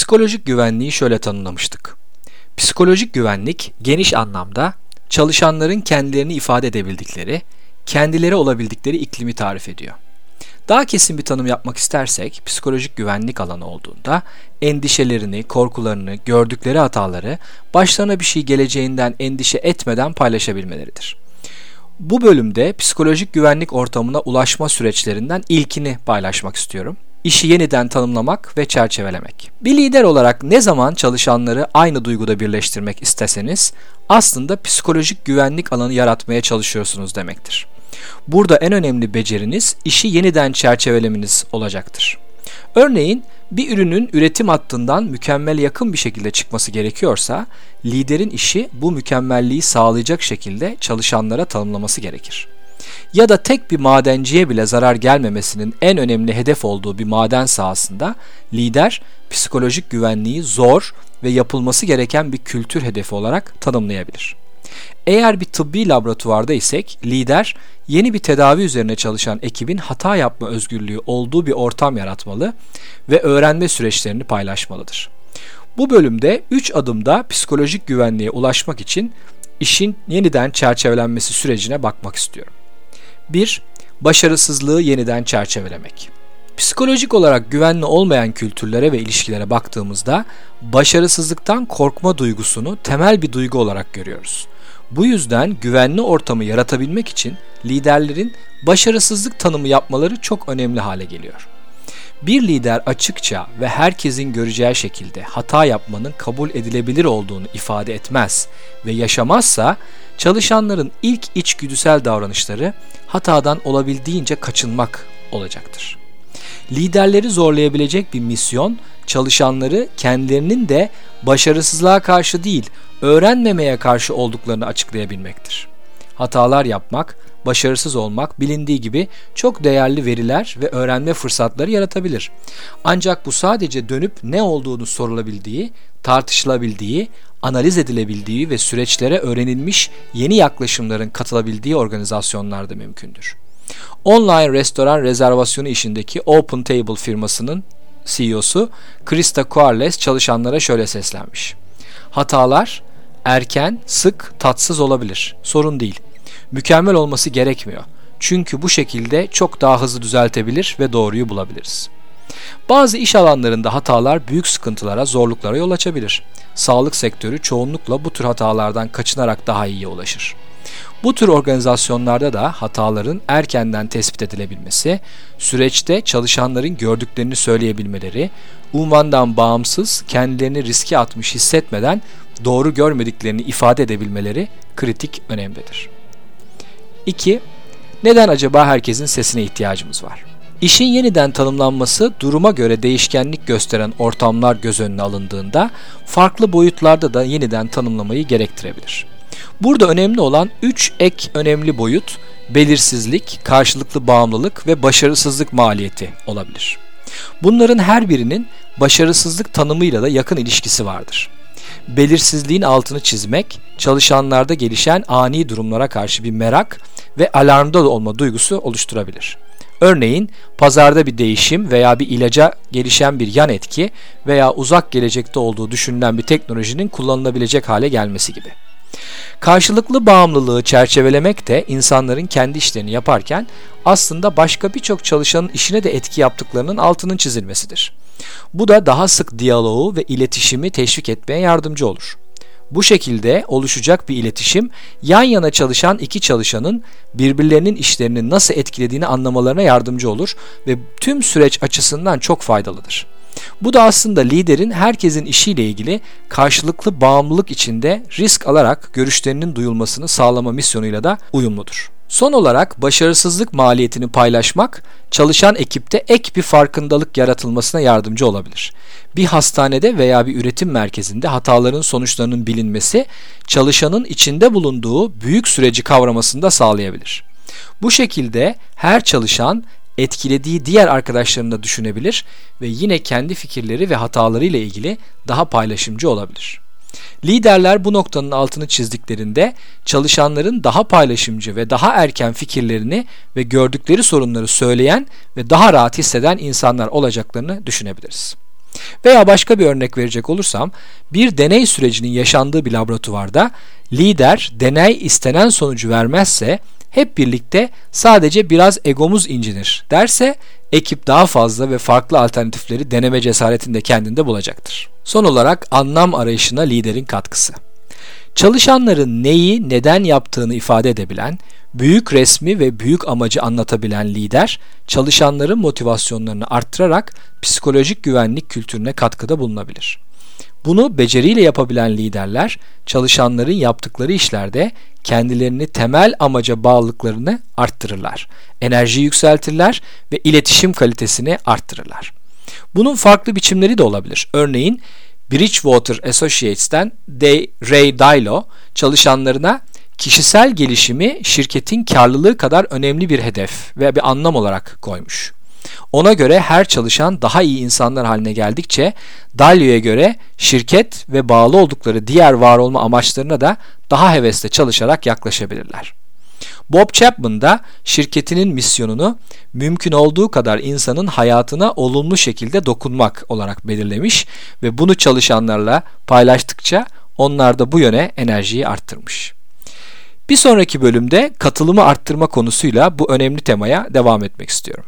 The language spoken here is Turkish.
Psikolojik güvenliği şöyle tanımlamıştık. Psikolojik güvenlik geniş anlamda çalışanların kendilerini ifade edebildikleri, kendileri olabildikleri iklimi tarif ediyor. Daha kesin bir tanım yapmak istersek, psikolojik güvenlik alanı olduğunda endişelerini, korkularını, gördükleri hataları başlarına bir şey geleceğinden endişe etmeden paylaşabilmeleridir. Bu bölümde psikolojik güvenlik ortamına ulaşma süreçlerinden ilkini paylaşmak istiyorum işi yeniden tanımlamak ve çerçevelemek. Bir lider olarak ne zaman çalışanları aynı duyguda birleştirmek isteseniz aslında psikolojik güvenlik alanı yaratmaya çalışıyorsunuz demektir. Burada en önemli beceriniz işi yeniden çerçevelemeniz olacaktır. Örneğin bir ürünün üretim hattından mükemmel yakın bir şekilde çıkması gerekiyorsa liderin işi bu mükemmelliği sağlayacak şekilde çalışanlara tanımlaması gerekir ya da tek bir madenciye bile zarar gelmemesinin en önemli hedef olduğu bir maden sahasında lider psikolojik güvenliği zor ve yapılması gereken bir kültür hedefi olarak tanımlayabilir. Eğer bir tıbbi laboratuvarda isek lider yeni bir tedavi üzerine çalışan ekibin hata yapma özgürlüğü olduğu bir ortam yaratmalı ve öğrenme süreçlerini paylaşmalıdır. Bu bölümde 3 adımda psikolojik güvenliğe ulaşmak için işin yeniden çerçevelenmesi sürecine bakmak istiyorum. 1. Başarısızlığı yeniden çerçevelemek. Psikolojik olarak güvenli olmayan kültürlere ve ilişkilere baktığımızda başarısızlıktan korkma duygusunu temel bir duygu olarak görüyoruz. Bu yüzden güvenli ortamı yaratabilmek için liderlerin başarısızlık tanımı yapmaları çok önemli hale geliyor. Bir lider açıkça ve herkesin göreceği şekilde hata yapmanın kabul edilebilir olduğunu ifade etmez ve yaşamazsa çalışanların ilk içgüdüsel davranışları hatadan olabildiğince kaçınmak olacaktır. Liderleri zorlayabilecek bir misyon çalışanları kendilerinin de başarısızlığa karşı değil, öğrenmemeye karşı olduklarını açıklayabilmektir. Hatalar yapmak, başarısız olmak bilindiği gibi çok değerli veriler ve öğrenme fırsatları yaratabilir. Ancak bu sadece dönüp ne olduğunu sorulabildiği, tartışılabildiği, analiz edilebildiği ve süreçlere öğrenilmiş yeni yaklaşımların katılabildiği organizasyonlarda mümkündür. Online restoran rezervasyonu işindeki Open Table firmasının CEO'su Krista Quarles çalışanlara şöyle seslenmiş. Hatalar erken, sık, tatsız olabilir. Sorun değil. Mükemmel olması gerekmiyor. Çünkü bu şekilde çok daha hızlı düzeltebilir ve doğruyu bulabiliriz. Bazı iş alanlarında hatalar büyük sıkıntılara, zorluklara yol açabilir. Sağlık sektörü çoğunlukla bu tür hatalardan kaçınarak daha iyiye ulaşır. Bu tür organizasyonlarda da hataların erkenden tespit edilebilmesi, süreçte çalışanların gördüklerini söyleyebilmeleri, unvandan bağımsız kendilerini riske atmış hissetmeden doğru görmediklerini ifade edebilmeleri kritik önemlidir. 2. Neden acaba herkesin sesine ihtiyacımız var? İşin yeniden tanımlanması duruma göre değişkenlik gösteren ortamlar göz önüne alındığında farklı boyutlarda da yeniden tanımlamayı gerektirebilir. Burada önemli olan 3 ek önemli boyut belirsizlik, karşılıklı bağımlılık ve başarısızlık maliyeti olabilir. Bunların her birinin başarısızlık tanımıyla da yakın ilişkisi vardır. Belirsizliğin altını çizmek, çalışanlarda gelişen ani durumlara karşı bir merak ve alarmda olma duygusu oluşturabilir. Örneğin pazarda bir değişim veya bir ilaca gelişen bir yan etki veya uzak gelecekte olduğu düşünülen bir teknolojinin kullanılabilecek hale gelmesi gibi. Karşılıklı bağımlılığı çerçevelemek de insanların kendi işlerini yaparken aslında başka birçok çalışanın işine de etki yaptıklarının altının çizilmesidir. Bu da daha sık diyaloğu ve iletişimi teşvik etmeye yardımcı olur. Bu şekilde oluşacak bir iletişim yan yana çalışan iki çalışanın birbirlerinin işlerini nasıl etkilediğini anlamalarına yardımcı olur ve tüm süreç açısından çok faydalıdır. Bu da aslında liderin herkesin işiyle ilgili karşılıklı bağımlılık içinde risk alarak görüşlerinin duyulmasını sağlama misyonuyla da uyumludur. Son olarak başarısızlık maliyetini paylaşmak çalışan ekipte ek bir farkındalık yaratılmasına yardımcı olabilir. Bir hastanede veya bir üretim merkezinde hataların sonuçlarının bilinmesi çalışanın içinde bulunduğu büyük süreci kavramasını da sağlayabilir. Bu şekilde her çalışan etkilediği diğer arkadaşlarını da düşünebilir ve yine kendi fikirleri ve hatalarıyla ilgili daha paylaşımcı olabilir. Liderler bu noktanın altını çizdiklerinde çalışanların daha paylaşımcı ve daha erken fikirlerini ve gördükleri sorunları söyleyen ve daha rahat hisseden insanlar olacaklarını düşünebiliriz. Veya başka bir örnek verecek olursam, bir deney sürecinin yaşandığı bir laboratuvarda lider deney istenen sonucu vermezse hep birlikte sadece biraz egomuz incinir derse ekip daha fazla ve farklı alternatifleri deneme cesaretini de kendinde bulacaktır. Son olarak anlam arayışına liderin katkısı. Çalışanların neyi, neden yaptığını ifade edebilen, büyük resmi ve büyük amacı anlatabilen lider, çalışanların motivasyonlarını arttırarak psikolojik güvenlik kültürüne katkıda bulunabilir. Bunu beceriyle yapabilen liderler, çalışanların yaptıkları işlerde kendilerini temel amaca bağlılıklarını arttırırlar. Enerjiyi yükseltirler ve iletişim kalitesini arttırırlar. Bunun farklı biçimleri de olabilir. Örneğin Bridgewater Associates'ten Ray Dalio çalışanlarına kişisel gelişimi şirketin karlılığı kadar önemli bir hedef ve bir anlam olarak koymuş. Ona göre her çalışan daha iyi insanlar haline geldikçe Dalio'ya göre şirket ve bağlı oldukları diğer var olma amaçlarına da daha hevesle çalışarak yaklaşabilirler. Bob Chapman da şirketinin misyonunu mümkün olduğu kadar insanın hayatına olumlu şekilde dokunmak olarak belirlemiş ve bunu çalışanlarla paylaştıkça onlar da bu yöne enerjiyi arttırmış. Bir sonraki bölümde katılımı arttırma konusuyla bu önemli temaya devam etmek istiyorum.